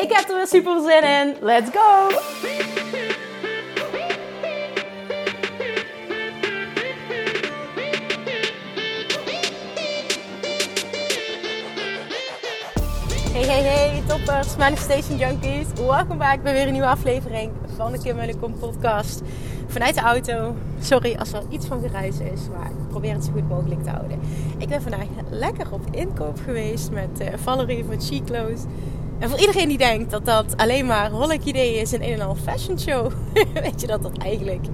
Ik heb er weer super zin in. Let's go! Hey, hey, hey, toppers, Manifestation Junkies. Welkom bij weer een nieuwe aflevering van de Kim podcast. Vanuit de auto. Sorry als er iets van geruis is, maar ik probeer het zo goed mogelijk te houden. Ik ben vandaag lekker op inkoop geweest met uh, Valerie van Chic Clothes. En voor iedereen die denkt dat dat alleen maar idee is in een en al fashion show, weet je dat dat eigenlijk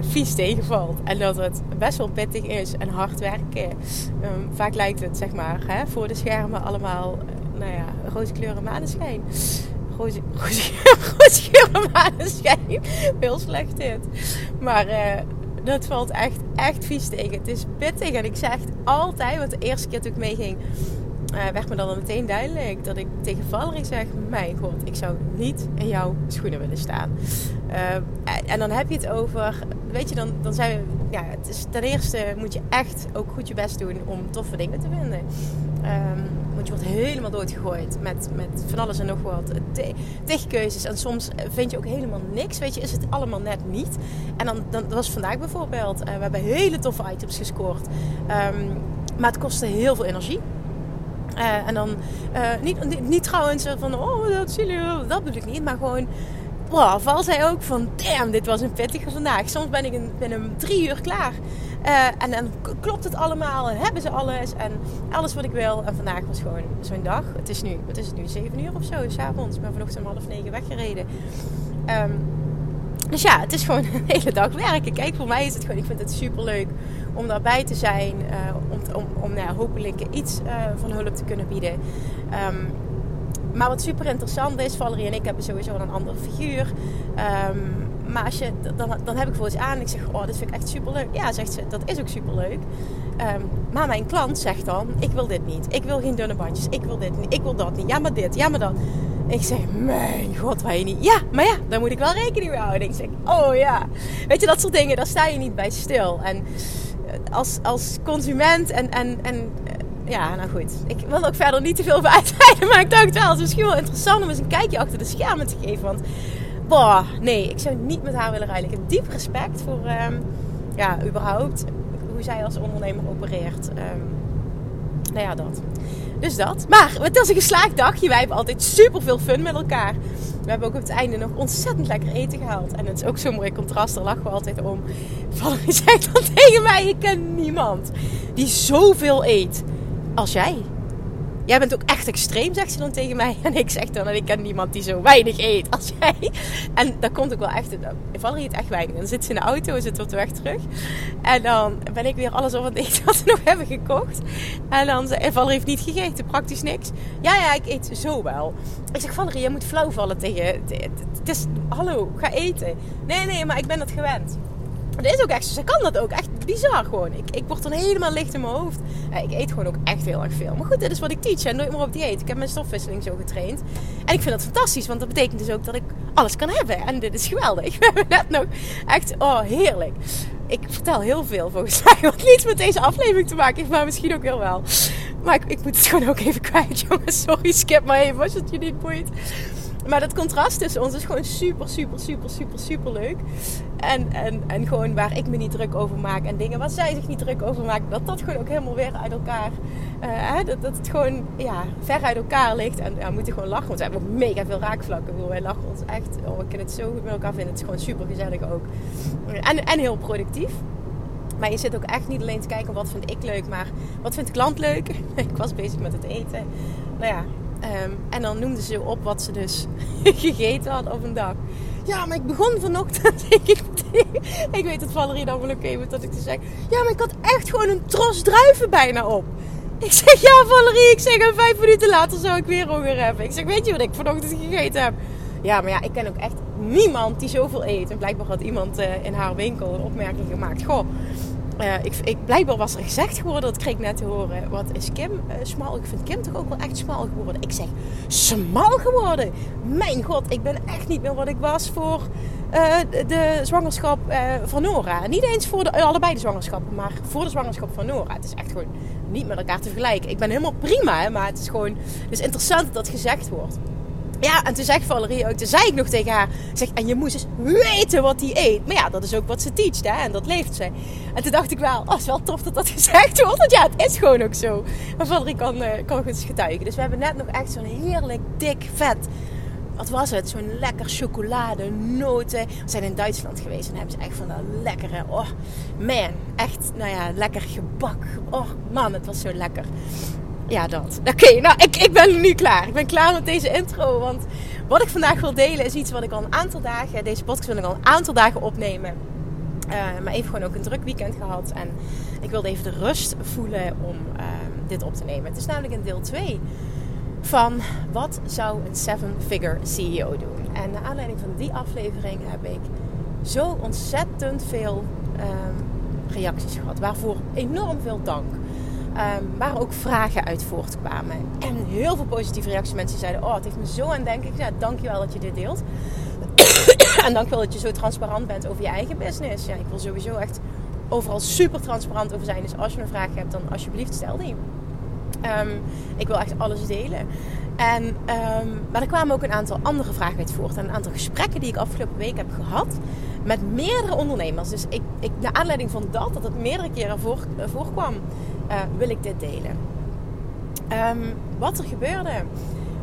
vies tegenvalt. En dat het best wel pittig is en hard werken. Um, vaak lijkt het, zeg maar, hè, voor de schermen allemaal, uh, nou ja, roze kleuren maneschijn. Roze, roze, roze kleuren maneschijn. Heel slecht dit. Maar uh, dat valt echt, echt vies tegen. Het is pittig. En ik zeg altijd, want de eerste keer toen ik meeging uh, werd me dan al meteen duidelijk dat ik tegen Valerie zeg: Mijn god, ik zou niet in jouw schoenen willen staan. Uh, en dan heb je het over, weet je, dan, dan zijn we, ja, het is, ten eerste moet je echt ook goed je best doen om toffe dingen te vinden. Um, want je wordt helemaal doodgegooid met, met van alles en nog wat. Tegen keuzes. En soms vind je ook helemaal niks. Weet je, is het allemaal net niet. En dan, dan dat was vandaag bijvoorbeeld. Uh, we hebben hele toffe items gescoord. Um, maar het kostte heel veel energie. Uh, en dan, uh, niet, niet, trouwens van, oh, dat zie je, dat bedoel ik niet, maar gewoon, wow, val zij ook van, damn, dit was een pittige vandaag. Soms ben ik in, binnen drie uur klaar. Uh, en dan klopt het allemaal en hebben ze alles en alles wat ik wil. En vandaag was gewoon zo'n dag. Het is nu, wat is het nu, zeven uur of zo, s'avonds. Ik ben vanochtend om half negen weggereden. Um, dus ja, het is gewoon een hele dag werken. Kijk, voor mij is het gewoon, ik vind het super leuk om daarbij te zijn. Uh, om om, om nou hopelijk iets uh, van hulp te kunnen bieden. Um, maar wat super interessant is, Valerie en ik hebben sowieso een andere figuur. Um, maar als je, dan, dan heb ik voor eens aan ik zeg, oh, dit vind ik echt super leuk. Ja, zegt ze, dat is ook super leuk. Um, maar mijn klant zegt dan, ik wil dit niet. Ik wil geen dunne bandjes. Ik wil dit niet. Ik wil dat niet. Ja, maar dit. Ja, maar dat. Ik zeg, mijn god, waar je niet. Ja, maar ja, daar moet ik wel rekening mee houden. Ik zeg, oh ja. Weet je, dat soort dingen, daar sta je niet bij stil. En als, als consument en, en, en ja, nou goed. Ik wil ook verder niet te veel uitweiden. Maar ik dacht wel, het is misschien wel interessant om eens een kijkje achter de schermen te geven. Want, boah, nee, ik zou niet met haar willen ruilen. Ik heb diep respect voor, um, ja, überhaupt hoe zij als ondernemer opereert. Um, nou ja, dat. Dus dat. Maar het was een geslaagd dagje. Wij hebben altijd super veel fun met elkaar. We hebben ook op het einde nog ontzettend lekker eten gehaald. En het is ook zo'n mooi contrast. Daar lachen we altijd om. Valerie zegt dan tegen mij: Ik ken niemand die zoveel eet als jij. Jij bent ook echt extreem, zegt ze dan tegen mij. En ik zeg dan, en ik ken niemand die zo weinig eet als jij. En dat komt ook wel echt, Valerie eet echt weinig. Dan zit ze in de auto, zit op de weg terug. En dan ben ik weer alles op het eten wat we nog hebben gekocht. En dan zei Valerie heeft niet gegeten, praktisch niks. Ja, ja, ik eet zo wel. Ik zeg, Valerie, je moet flauw vallen tegen... Het is, hallo, ga eten. Nee, nee, maar ik ben dat gewend. Dat is ook echt zo. Ze kan dat ook. Echt bizar gewoon. Ik, ik word dan helemaal licht in mijn hoofd. Ik eet gewoon ook echt heel erg veel. Maar goed, dit is wat ik teach. En nooit meer op dieet. Ik heb mijn stofwisseling zo getraind. En ik vind dat fantastisch. Want dat betekent dus ook dat ik alles kan hebben. En dit is geweldig. We hebben net nog echt... Oh, heerlijk. Ik vertel heel veel volgens mij. Wat niets met deze aflevering te maken heeft. Maar misschien ook heel wel. Maar ik, ik moet het gewoon ook even kwijt, jongens. Sorry, skip maar even als het niet boeit. Maar dat contrast tussen ons is gewoon super, super, super, super, super leuk. En, en, en gewoon waar ik me niet druk over maak. En dingen waar zij zich niet druk over maakt. Dat dat gewoon ook helemaal weer uit elkaar. Uh, dat, dat het gewoon ja, ver uit elkaar ligt. En ja, we moeten gewoon lachen. Want we hebben ook mega veel raakvlakken. Wij lachen ons echt. Oh, we kunnen het zo goed met elkaar vinden. Het is gewoon super gezellig ook. En, en heel productief. Maar je zit ook echt niet alleen te kijken wat vind ik leuk, maar wat vindt de klant leuk. ik was bezig met het eten. Nou ja, Um, en dan noemde ze op wat ze dus gegeten had op een dag. Ja, maar ik begon vanochtend. ik, weet het Valerie dan wel oké okay, dat ik te zeggen. Ja, maar ik had echt gewoon een tros druiven bijna op. Ik zeg, ja Valerie. Ik zeg, en vijf minuten later zou ik weer honger hebben. Ik zeg, weet je wat ik vanochtend gegeten heb? Ja, maar ja, ik ken ook echt niemand die zoveel eet. En blijkbaar had iemand uh, in haar winkel een opmerking gemaakt. Goh, uh, ik, ik, blijkbaar was er gezegd geworden, dat kreeg ik net te horen. Wat is Kim uh, smal? Ik vind Kim toch ook wel echt smal geworden. Ik zeg, smal geworden? Mijn god, ik ben echt niet meer wat ik was voor uh, de zwangerschap van Nora. Niet eens voor de, allebei de zwangerschappen, maar voor de zwangerschap van Nora. Het is echt gewoon niet met elkaar te vergelijken. Ik ben helemaal prima, hè, maar het is gewoon het is interessant dat dat gezegd wordt. Ja, en toen zegt Valerie ook, toen zei ik nog tegen haar, zeg, en je moest eens weten wat hij eet. Maar ja, dat is ook wat ze teacht, hè, en dat leeft ze. En toen dacht ik wel, oh, is wel tof dat dat gezegd wordt, want ja, het is gewoon ook zo. Maar Valerie kan, uh, kan goed getuigen. Dus we hebben net nog echt zo'n heerlijk dik vet wat was het? Zo'n lekker chocolade, noten. We zijn in Duitsland geweest en hebben ze echt van dat lekkere, oh man, echt, nou ja, lekker gebak. Oh man, het was zo lekker ja, dat. Oké, nou, ik, ik ben nu klaar. Ik ben klaar met deze intro. Want wat ik vandaag wil delen is iets wat ik al een aantal dagen... Deze podcast wil ik al een aantal dagen opnemen. Uh, maar even gewoon ook een druk weekend gehad. En ik wilde even de rust voelen om uh, dit op te nemen. Het is namelijk een deel 2 van wat zou een seven-figure CEO doen. En naar aanleiding van die aflevering heb ik zo ontzettend veel um, reacties gehad. Waarvoor enorm veel dank. Um, waar ook vragen uit voortkwamen. En heel veel positieve reacties. Mensen zeiden: Oh, het heeft me zo aan denken. Ik zei: Dankjewel dat je dit deelt. en dankjewel dat je zo transparant bent over je eigen business. Ja, ik wil sowieso echt overal super transparant over zijn. Dus als je een vraag hebt, dan alsjeblieft stel die. Um, ik wil echt alles delen. En, um, maar er kwamen ook een aantal andere vragen uit voort. En een aantal gesprekken die ik afgelopen week heb gehad met meerdere ondernemers. Dus ik, ik, naar aanleiding van dat, dat het meerdere keren voor, uh, voorkwam, uh, wil ik dit delen. Um, wat er gebeurde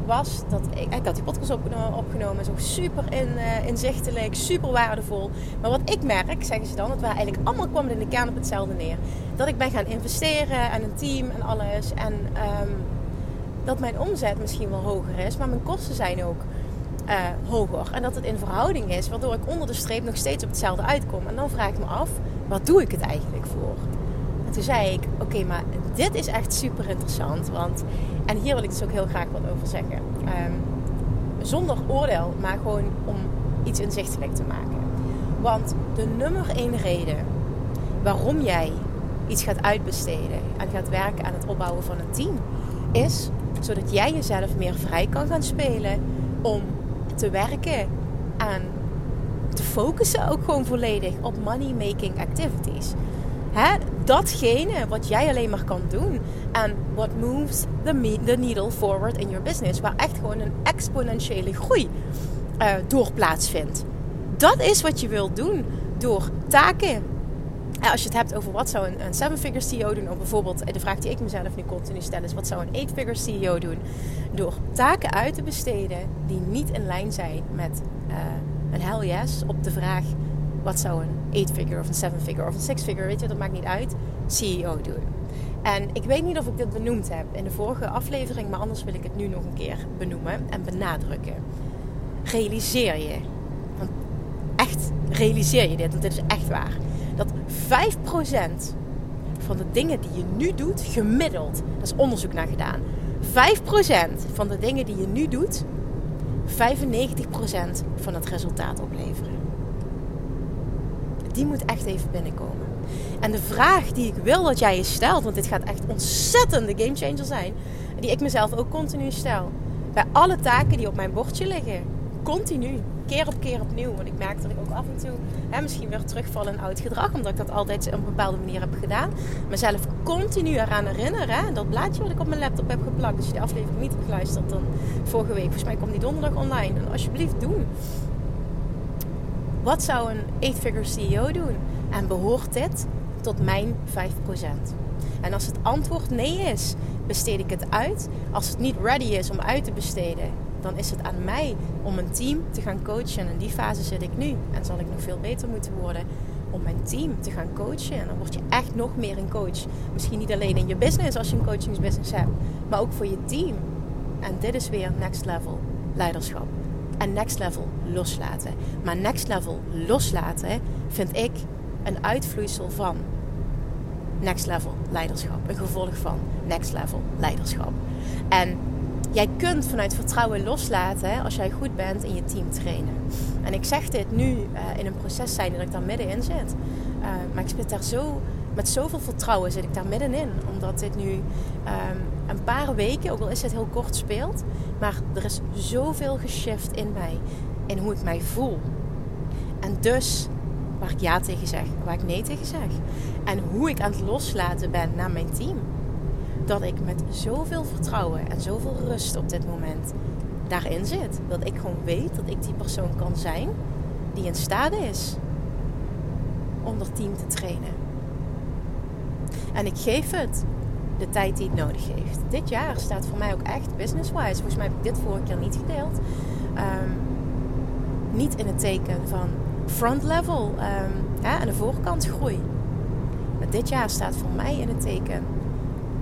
was dat ik, ik had die podcast opgenomen, zo super in, uh, inzichtelijk, super waardevol. Maar wat ik merk, zeggen ze dan, dat we eigenlijk allemaal kwam in de kern op hetzelfde neer. Dat ik ben gaan investeren en een team en alles. En um, dat mijn omzet misschien wel hoger is, maar mijn kosten zijn ook hoger. En dat het in verhouding is, waardoor ik onder de streep nog steeds op hetzelfde uitkom. En dan vraag ik me af, wat doe ik het eigenlijk voor? En toen zei ik, oké, maar dit is echt super interessant. Want, en hier wil ik dus ook heel graag wat over zeggen. Um, zonder oordeel, maar gewoon om iets inzichtelijk te maken. Want de nummer één reden waarom jij iets gaat uitbesteden en gaat werken aan het opbouwen van een team, is zodat jij jezelf meer vrij kan gaan spelen om te werken aan te focussen ook gewoon volledig op money making activities. Hè? Datgene wat jij alleen maar kan doen. En what moves the, the needle forward in your business. Waar echt gewoon een exponentiële groei uh, door plaatsvindt. Dat is wat je wilt doen door taken als je het hebt over wat zou een, een seven-figure CEO doen, of bijvoorbeeld de vraag die ik mezelf nu continu stel is: wat zou een eight-figure CEO doen? Door taken uit te besteden die niet in lijn zijn met een hell yes op de vraag: wat zou een eight-figure of een seven-figure of een six-figure, weet je, dat maakt niet uit, CEO doen. En ik weet niet of ik dit benoemd heb in de vorige aflevering, maar anders wil ik het nu nog een keer benoemen en benadrukken. Realiseer je, echt realiseer je dit, want dit is echt waar dat 5% van de dingen die je nu doet, gemiddeld, dat is onderzoek naar gedaan, 5% van de dingen die je nu doet, 95% van het resultaat opleveren. Die moet echt even binnenkomen. En de vraag die ik wil dat jij je stelt, want dit gaat echt ontzettend de gamechanger zijn, die ik mezelf ook continu stel. Bij alle taken die op mijn bordje liggen, continu keer op keer opnieuw. Want ik merk dat ik ook af en toe hè, misschien weer terugval in oud gedrag. Omdat ik dat altijd op een bepaalde manier heb gedaan. Mezelf continu eraan herinneren. Hè, dat blaadje wat ik op mijn laptop heb geplakt. Als je de aflevering niet hebt geluisterd dan vorige week. Volgens mij komt die donderdag online. En alsjeblieft doen. Wat zou een 8-figure CEO doen? En behoort dit tot mijn 5%? En als het antwoord nee is, besteed ik het uit. Als het niet ready is om uit te besteden, dan is het aan mij om een team te gaan coachen. En in die fase zit ik nu. En zal ik nog veel beter moeten worden om mijn team te gaan coachen. En dan word je echt nog meer een coach. Misschien niet alleen in je business als je een coachingsbusiness hebt, maar ook voor je team. En dit is weer next level leiderschap. En next level loslaten. Maar next level loslaten vind ik een uitvloeisel van next level leiderschap. Een gevolg van next level leiderschap. En jij kunt vanuit vertrouwen loslaten als jij goed bent in je team trainen. En ik zeg dit nu uh, in een proces zijn dat ik daar middenin zit. Uh, maar ik zit daar zo, met zoveel vertrouwen zit ik daar middenin. Omdat dit nu um, een paar weken, ook al is het heel kort, speelt. Maar er is zoveel geshift in mij. In hoe ik mij voel. En dus waar ik ja tegen zeg, waar ik nee tegen zeg. En hoe ik aan het loslaten ben naar mijn team. Dat ik met zoveel vertrouwen en zoveel rust op dit moment daarin zit. Dat ik gewoon weet dat ik die persoon kan zijn die in staat is om dat team te trainen. En ik geef het de tijd die het nodig heeft. Dit jaar staat voor mij ook echt business-wise. Volgens mij heb ik dit vorige keer niet gedeeld. Um, niet in het teken van front level ja, aan de voorkant groei. Maar dit jaar staat voor mij in het teken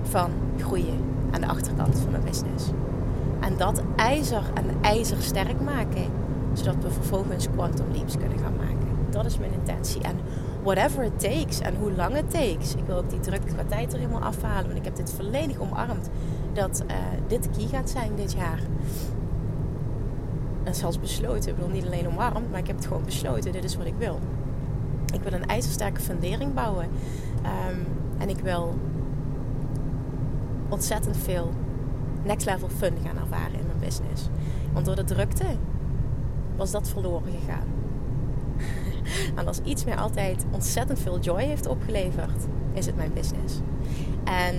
van groeien aan de achterkant van mijn business. En dat ijzer en ijzer sterk maken, zodat we vervolgens quantum leaps kunnen gaan maken. Dat is mijn intentie. En whatever it takes en hoe lang het takes. Ik wil ook die druk qua tijd er helemaal afhalen. Want ik heb dit volledig omarmd. Dat uh, dit de key gaat zijn dit jaar en zelfs besloten. Ik bedoel, niet alleen omarmd, maar ik heb het gewoon besloten. Dit is wat ik wil. Ik wil een ijzersterke fundering bouwen. Um, en ik wil ontzettend veel next level fun gaan ervaren in mijn business. Want door de drukte was dat verloren gegaan. en als iets mij altijd ontzettend veel joy heeft opgeleverd, is het mijn business. En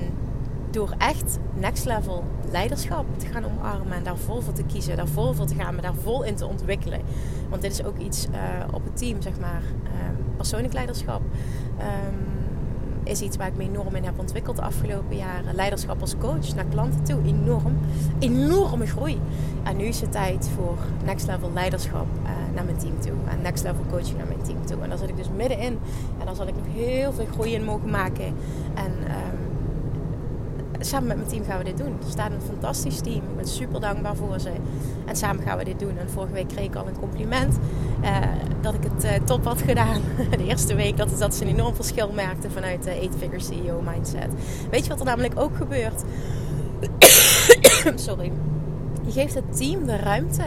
door echt next level leiderschap te gaan omarmen en daar vol voor te kiezen, daar vol voor te gaan, maar daar vol in te ontwikkelen. Want dit is ook iets uh, op het team, zeg maar, um, persoonlijk leiderschap. Um, is iets waar ik me enorm in heb ontwikkeld de afgelopen jaren. Leiderschap als coach naar klanten toe. Enorm. Enorme groei. En nu is het tijd voor next level leiderschap uh, naar mijn team toe. En next level coaching naar mijn team toe. En daar zit ik dus middenin. En daar zal ik nog heel veel groei in mogen maken. En um, samen met mijn team gaan we dit doen. Er staat een fantastisch team. Ik ben super dankbaar voor ze. En samen gaan we dit doen. En vorige week kreeg ik al een compliment uh, dat ik het uh, top had gedaan. De eerste week dat, dat ze een enorm verschil merkten vanuit de 8-figure CEO mindset. Weet je wat er namelijk ook gebeurt? Sorry. Je geeft het team de ruimte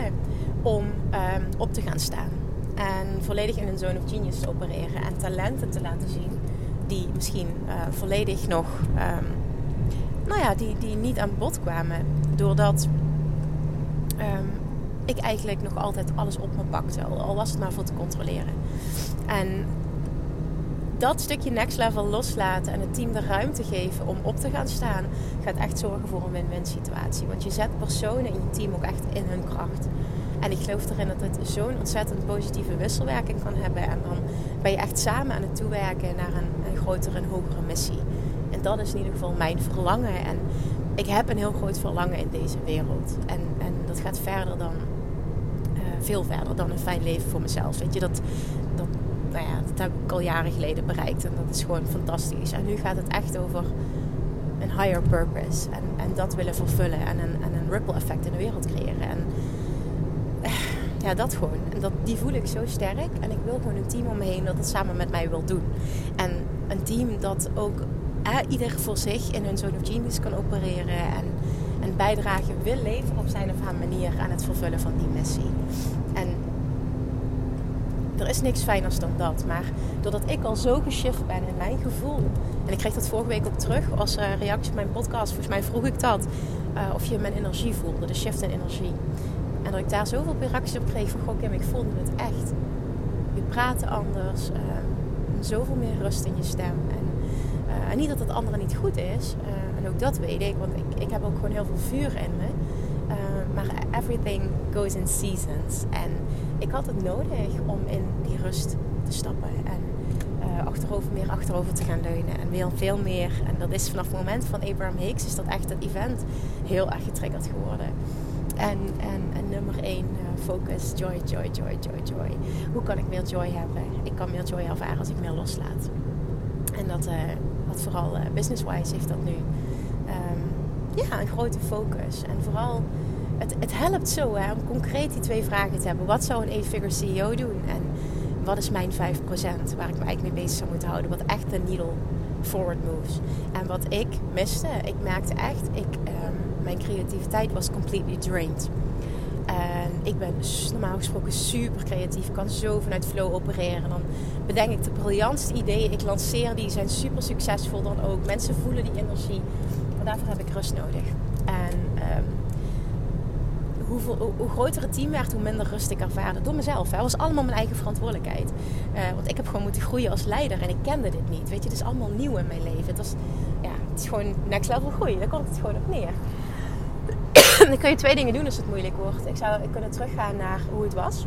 om um, op te gaan staan. En volledig in een zone of genius te opereren. En talenten te laten zien die misschien volledig nog... Um, nou ja, die, die niet aan bod kwamen. Doordat um, ik eigenlijk nog altijd alles op me pakte. Al was het maar voor te controleren. En dat stukje next level loslaten en het team de ruimte geven om op te gaan staan, gaat echt zorgen voor een win-win situatie. Want je zet personen in je team ook echt in hun kracht. En ik geloof erin dat het zo'n ontzettend positieve wisselwerking kan hebben. En dan ben je echt samen aan het toewerken naar een, een grotere en hogere missie. En dat is in ieder geval mijn verlangen. En ik heb een heel groot verlangen in deze wereld. En, en dat gaat verder dan, uh, veel verder dan een fijn leven voor mezelf. Weet je, dat, dat, nou ja, dat heb ik al jaren geleden bereikt. En dat is gewoon fantastisch. En nu gaat het echt over een higher purpose. En, en dat willen vervullen. En een, en een ripple effect in de wereld creëren. En uh, ja, dat gewoon. En dat, die voel ik zo sterk. En ik wil gewoon een team om me heen dat het samen met mij wil doen. En een team dat ook eh, ieder voor zich in hun zone of genius kan opereren en een bijdrage wil leveren op zijn of haar manier aan het vervullen van die missie. En er is niks fijners dan dat. Maar doordat ik al zo geshift ben in mijn gevoel. En ik kreeg dat vorige week ook terug als uh, reactie op mijn podcast. Volgens mij vroeg ik dat. Uh, of je mijn energie voelde. De shift in energie. En dat ik daar zoveel reacties op kreeg van... Goh Kim, ik voelde het echt. Je praat anders. Uh, zoveel meer rust in je stem. Uh, en niet dat het andere niet goed is. Uh, en ook dat weet ik, want ik, ik heb ook gewoon heel veel vuur in me. Uh, maar everything goes in seasons. En ik had het nodig om in die rust te stappen. En achterover, meer achterover te gaan leunen. En weer veel meer. En dat is vanaf het moment van Abraham Hicks is dat echt het event heel erg getriggerd geworden. En, en, en nummer één, focus, joy, joy, joy, joy, joy. Hoe kan ik meer joy hebben? Ik kan meer joy ervaren als ik meer loslaat. En dat, vooral uh, business-wise heeft dat nu um, ja, een grote focus. En vooral, het, het helpt zo hè, om concreet die twee vragen te hebben. Wat zou een 8-figure CEO doen? En wat is mijn 5% waar ik me eigenlijk mee bezig zou moeten houden? Wat echt de needle forward moves. En wat ik miste, ik merkte echt, ik, ehm, mijn creativiteit was completely drained. En ik ben normaal gesproken super creatief. Kan zo vanuit flow opereren. Dan bedenk ik de briljantste ideeën. Ik lanceer die, zijn super succesvol dan ook. Mensen voelen die energie. Maar daarvoor heb ik rust nodig. En um, hoe groter het team werd, hoe minder rust ik ervaarde. Door mezelf. Het was allemaal mijn eigen verantwoordelijkheid. Uh, want ik heb gewoon moeten groeien als leider. En ik kende dit niet. Weet je, het is allemaal nieuw in mijn leven. Het, was, ja, het is gewoon next level groeien. Daar komt het gewoon op neer. dan kun je twee dingen doen als het moeilijk wordt. Ik zou kunnen teruggaan naar hoe het was.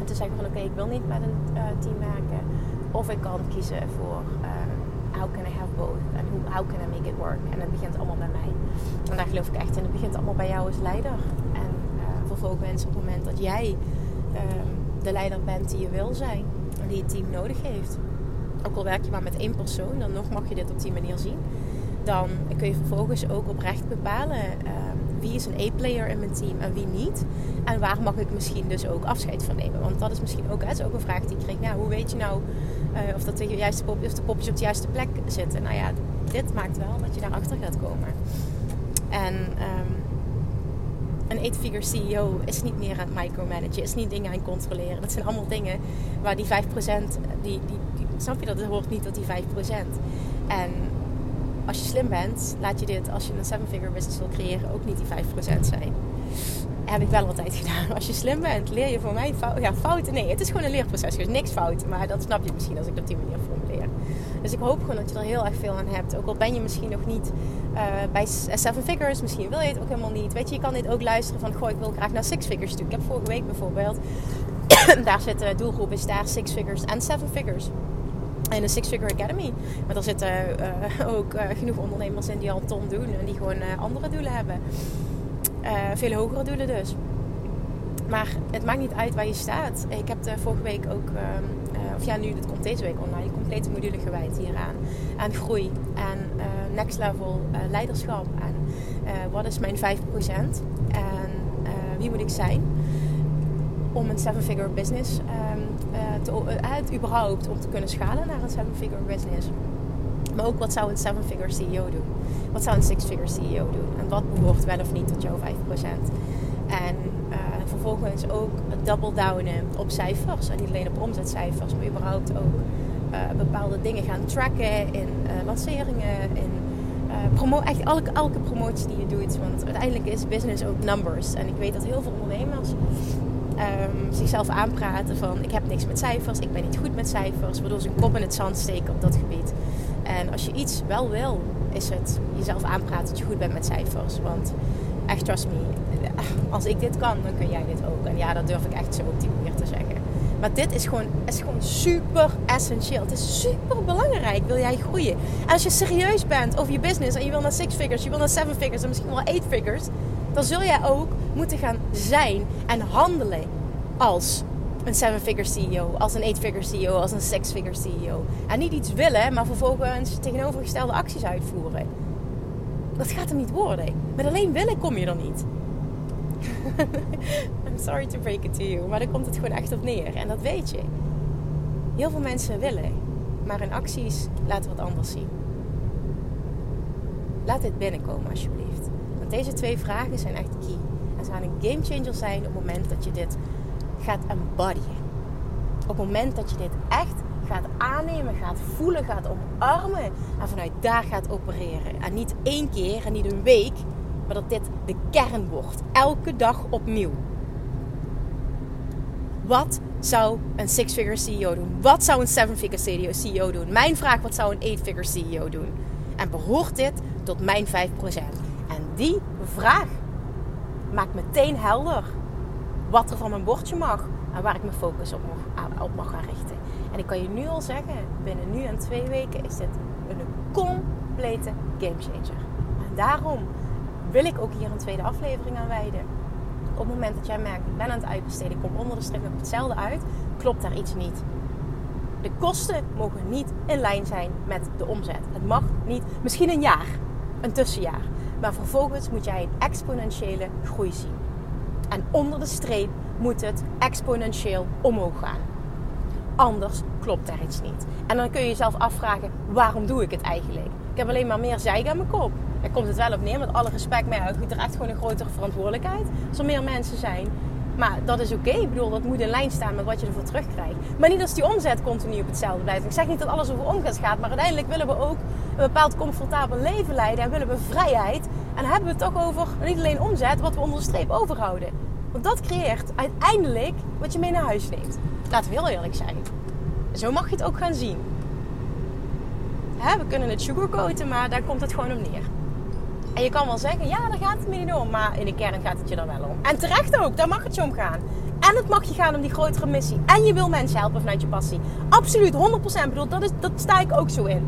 En te zeggen van oké, ik wil niet met een uh, team werken. Of ik kan kiezen voor uh, how can I have both? En how can I make it work? En het begint allemaal bij mij. En daar geloof ik echt in. Het begint allemaal bij jou als leider. En uh, vervolgens op het moment dat jij ehm, de leider bent die je wil zijn. En die het team nodig heeft. Ook al werk je maar met één persoon, dan nog mag je dit op die manier zien. Dan kun je vervolgens ook oprecht bepalen wie is een A-player in mijn team en wie niet. En waar mag ik misschien dus ook afscheid van nemen. Want dat is misschien ook, hè, is ook een vraag die ik kreeg. Nou, hoe weet je nou uh, of, dat de, juiste pop, of de popjes op de juiste plek zitten? Nou ja, dit maakt wel dat je daarachter gaat komen. En um, een 8-figure CEO is niet meer aan het micromanagen, is niet dingen aan het controleren. Dat zijn allemaal dingen waar die 5%, die, die, snap je dat? Het hoort niet tot die 5%. En als je slim bent, laat je dit als je een 7-figure business wil creëren ook niet die 5% zijn. Heb ik wel altijd gedaan. Als je slim bent, leer je voor mij fouten. Ja, fouten. Nee, het is gewoon een leerproces. Er is niks fout. Maar dat snap je misschien als ik dat op die manier formuleer. Dus ik hoop gewoon dat je er heel erg veel aan hebt. Ook al ben je misschien nog niet uh, bij 7 figures. Misschien wil je het ook helemaal niet. Weet je, je kan dit ook luisteren van... Goh, ik wil graag naar 6 figures toe. Ik heb vorige week bijvoorbeeld... daar zit de doelgroep is daar 6 figures en 7 figures in de Six Figure Academy. Maar daar zitten uh, ook uh, genoeg ondernemers in die al ton doen en die gewoon uh, andere doelen hebben. veel hogere doelen dus. Maar het maakt niet uit waar je staat. Ik heb de vorige week ook, of ja, nu, dit komt deze week online, een complete module gewijd hieraan. Aan groei, aan next level leiderschap, aan wat is mijn 5% en wie moet ik zijn om een seven-figure business te, uh, überhaupt om te kunnen schalen naar een seven-figure business. Maar ook wat zou een seven-figure CEO doen? Wat zou een six-figure CEO doen? En wat behoort wel of niet tot jouw 5%? En uh, vervolgens ook double downen op cijfers. En niet alleen op omzetcijfers, maar überhaupt ook bepaalde dingen gaan tracken in lanceringen, in promo echt elke, elke promotie die je doet. Want uiteindelijk is business ook numbers. En ik weet dat heel veel ondernemers um, zichzelf aanpraten van ik heb niks met cijfers, ik ben niet goed met cijfers, waardoor ze een kop in het zand steken op dat gebied. En als je iets wel wil, is het jezelf aanpraten dat je goed bent met cijfers. Want echt, trust me, als ik dit kan, dan kun jij dit ook. En ja, dat durf ik echt zo op die manier te zeggen. Maar dit is gewoon, is gewoon super essentieel. Het is super belangrijk, wil jij groeien. En als je serieus bent over je business en je wil naar six figures, je wil naar seven figures en misschien wel eight figures, dan zul jij ook moeten gaan zijn en handelen als een seven-figure CEO, als een eight-figure CEO, als een six-figure CEO. En niet iets willen, maar vervolgens tegenovergestelde acties uitvoeren. Dat gaat er niet worden. Met alleen willen kom je er niet. I'm sorry to break it to you, maar daar komt het gewoon echt op neer. En dat weet je. Heel veel mensen willen, maar in acties laten wat anders zien. Laat dit binnenkomen alsjeblieft. Want deze twee vragen zijn echt key. En ze gaan een game changer zijn op het moment dat je dit gaat embodyen. Op het moment dat je dit echt gaat aannemen, gaat voelen, gaat omarmen en vanuit daar gaat opereren. En niet één keer en niet een week, maar dat dit de kern wordt. Elke dag opnieuw. Wat zou een six-figure CEO doen? Wat zou een seven-figure CEO doen? Mijn vraag, wat zou een eight-figure CEO doen? En behoort dit tot mijn 5%? Die vraag maakt meteen helder wat er van mijn bordje mag en waar ik mijn focus op mag, op mag gaan richten. En ik kan je nu al zeggen, binnen nu en twee weken is dit een complete gamechanger. En daarom wil ik ook hier een tweede aflevering aan wijden. Op het moment dat jij merkt, ik ben aan het uitbesteden, ik kom onder de streep op hetzelfde uit, klopt daar iets niet. De kosten mogen niet in lijn zijn met de omzet. Het mag niet, misschien een jaar, een tussenjaar. Maar vervolgens moet jij een exponentiële groei zien. En onder de streep moet het exponentieel omhoog gaan. Anders klopt daar iets niet. En dan kun je jezelf afvragen, waarom doe ik het eigenlijk? Ik heb alleen maar meer zeik aan mijn kop. Daar komt het wel op neer, met alle respect. Maar ja, je draagt gewoon een grotere verantwoordelijkheid. Als er meer mensen zijn. Maar dat is oké. Ik bedoel, dat moet in lijn staan met wat je ervoor terugkrijgt. Maar niet als die omzet continu op hetzelfde blijft. Ik zeg niet dat alles over omzet gaat. Maar uiteindelijk willen we ook een bepaald comfortabel leven leiden. En willen we vrijheid. En hebben we het toch over niet alleen omzet, wat we onder de streep overhouden. Want dat creëert uiteindelijk wat je mee naar huis neemt. Laten we heel eerlijk zijn. Zo mag je het ook gaan zien. Hè, we kunnen het sugarcoaten, maar daar komt het gewoon om neer. En je kan wel zeggen, ja, daar gaat het me niet om. Maar in de kern gaat het je er wel om. En terecht ook, daar mag het je om gaan. En het mag je gaan om die grotere missie. En je wil mensen helpen vanuit je passie. Absoluut, 100%. Ik bedoel, dat, is, dat sta ik ook zo in.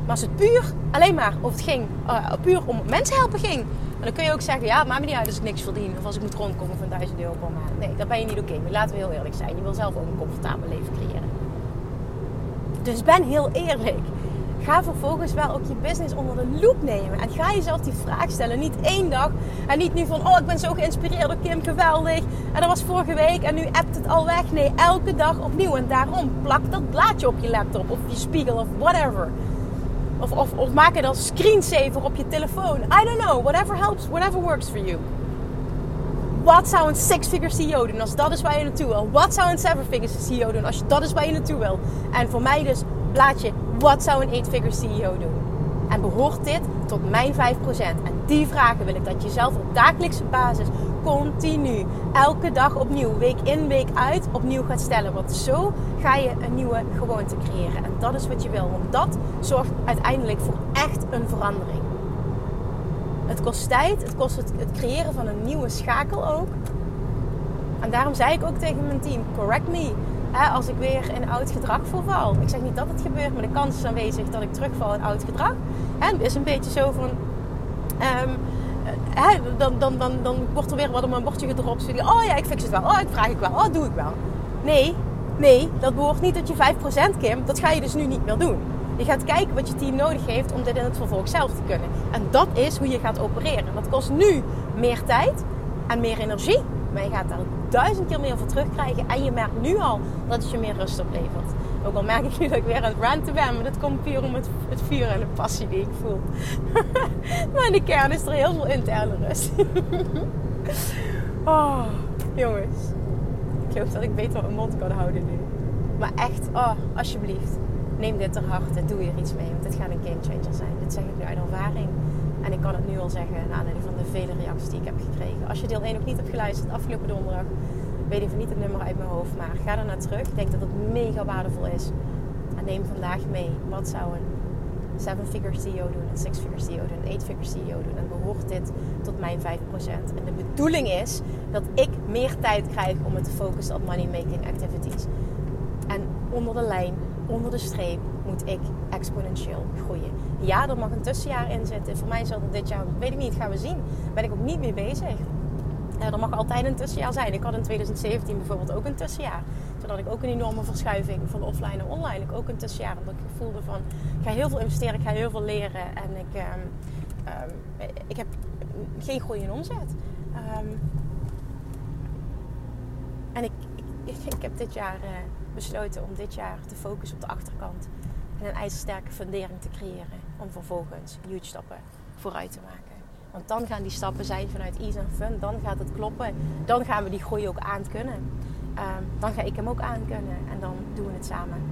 Maar als het puur alleen maar of het ging, uh, puur om mensen helpen ging. dan kun je ook zeggen, ja, maakt me niet uit als ik niks verdien. Of als ik moet rondkomen van 1000 euro per maand. Nee, dat ben je niet oké. Maar laten we heel eerlijk zijn. Je wil zelf ook een comfortabel leven creëren. Dus ben heel eerlijk ga vervolgens wel ook je business onder de loep nemen. En ga jezelf die vraag stellen. Niet één dag. En niet nu van, oh, ik ben zo geïnspireerd door Kim, geweldig. En dat was vorige week en nu appt het al weg. Nee, elke dag opnieuw. En daarom plak dat blaadje op je laptop of je spiegel of whatever. Of, of, of maak het als screensaver op je telefoon. I don't know. Whatever helps. Whatever works for you. Wat zou een six-figure CEO doen als dat is waar je naartoe wil? Wat zou een seven-figure CEO doen als dat is waar je naartoe wil? En voor mij dus blaadje wat zou een 8-figure CEO doen? En behoort dit tot mijn 5%? En die vragen wil ik dat je zelf op dagelijkse basis continu, elke dag opnieuw, week in, week uit, opnieuw gaat stellen. Want zo ga je een nieuwe gewoonte creëren. En dat is wat je wil. Want dat zorgt uiteindelijk voor echt een verandering. Het kost tijd, het kost het, het creëren van een nieuwe schakel ook. En daarom zei ik ook tegen mijn team: correct me als ik weer in oud gedrag verval. Ik zeg niet dat het gebeurt, maar de kans is aanwezig dat ik terugval in oud gedrag. het is een beetje zo van. Um, dan, dan, dan, dan wordt er weer wat op mijn bordje gedropt. oh ja, ik fix het wel. Oh, ik vraag ik wel. Oh, doe ik wel. Nee, nee, dat behoort niet tot je 5% Kim. Dat ga je dus nu niet meer doen. Je gaat kijken wat je team nodig heeft om dit in het vervolg zelf te kunnen. En dat is hoe je gaat opereren. Dat kost nu meer tijd en meer energie. Maar je gaat daar duizend keer meer voor terugkrijgen. En je merkt nu al dat het je meer rust oplevert. Ook al merk ik nu dat ik weer aan het ranten ben. Maar dat komt puur om het, het vuur en de passie die ik voel. maar in de kern is er heel veel interne rust. oh, jongens. Ik geloof dat ik beter mijn mond kan houden nu. Maar echt, oh, alsjeblieft. Neem dit ter harte. Doe hier iets mee. Want dit gaat een game changer zijn. Dit zeg ik nu uit ervaring. En ik kan het nu al zeggen, naar aanleiding van de vele reacties die ik heb gekregen. Als je deel 1 nog niet hebt geluisterd, afgelopen donderdag, weet even niet het nummer uit mijn hoofd, maar ga er naar terug. Ik denk dat het mega waardevol is. En neem vandaag mee, wat zou een 7-figure CEO doen, een 6-figure CEO doen, een 8-figure CEO doen. En behoort dit tot mijn 5%. En de bedoeling is dat ik meer tijd krijg om me te focussen op money-making activities. En onder de lijn, onder de streep, moet ik exponentieel groeien. Ja, er mag een tussenjaar in zitten. Voor mij zal het dit jaar, weet ik niet, gaan we zien. Ben ik ook niet mee bezig. er mag altijd een tussenjaar zijn. Ik had in 2017 bijvoorbeeld ook een tussenjaar. Toen had ik ook een enorme verschuiving van offline naar online. Ik ook een tussenjaar. Omdat ik voelde van, ik ga heel veel investeren, ik ga heel veel leren. En ik, ehm, ehm, ik heb geen groei in omzet. Ehm, en ik, ik, ik, heb dit jaar uh, besloten om dit jaar te focussen op de achterkant en een ijzersterke fundering te creëren. Om vervolgens huge stappen vooruit te maken. Want dan gaan die stappen zijn vanuit ease en fun. Dan gaat het kloppen. Dan gaan we die groei ook aan kunnen. Um, dan ga ik hem ook aan kunnen. En dan doen we het samen.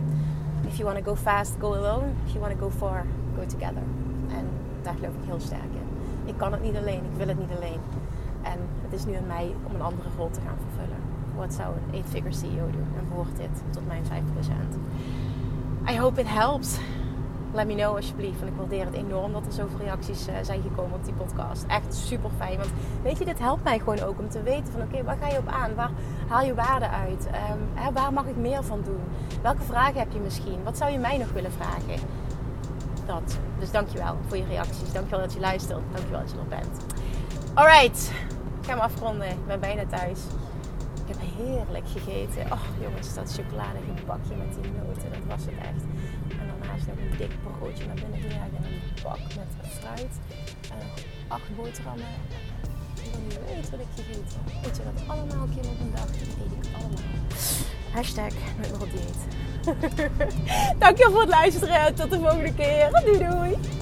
If you want to go fast, go alone. If you want to go far, go together. En daar geloof ik heel sterk in. Ik kan het niet alleen. Ik wil het niet alleen. En het is nu aan mij om een andere rol te gaan vervullen. Wat zou een 8-figure CEO doen? En behoort dit tot mijn 5%? I hope it helps. Let me know alsjeblieft. En ik waardeer het enorm dat er zoveel reacties uh, zijn gekomen op die podcast. Echt super fijn. Want weet je, dit helpt mij gewoon ook om te weten van oké, waar ga je op aan? Waar haal je waarde uit? Hè, waar mag ik meer van doen? Welke vragen heb je misschien? Wat zou je mij nog willen vragen? Dat. Dus dankjewel voor je reacties. Dankjewel dat je luistert. Dankjewel dat je er bent. Alright. Ik ga hem afronden. Ik ben bijna thuis heb heerlijk gegeten. Oh jongens, dat chocoladegebakje met die noten, dat was het echt. En daarnaast nog een dik broodje naar binnen gelegd en een bak met fruit. En nog acht boterhammen. En dan niet weet wat ik gegeten heb. Weet je dat allemaal keer op een dag? Dat eet ik allemaal. Hashtag nooit dieet. Dankjewel voor het luisteren. Tot de volgende keer. Doei doei.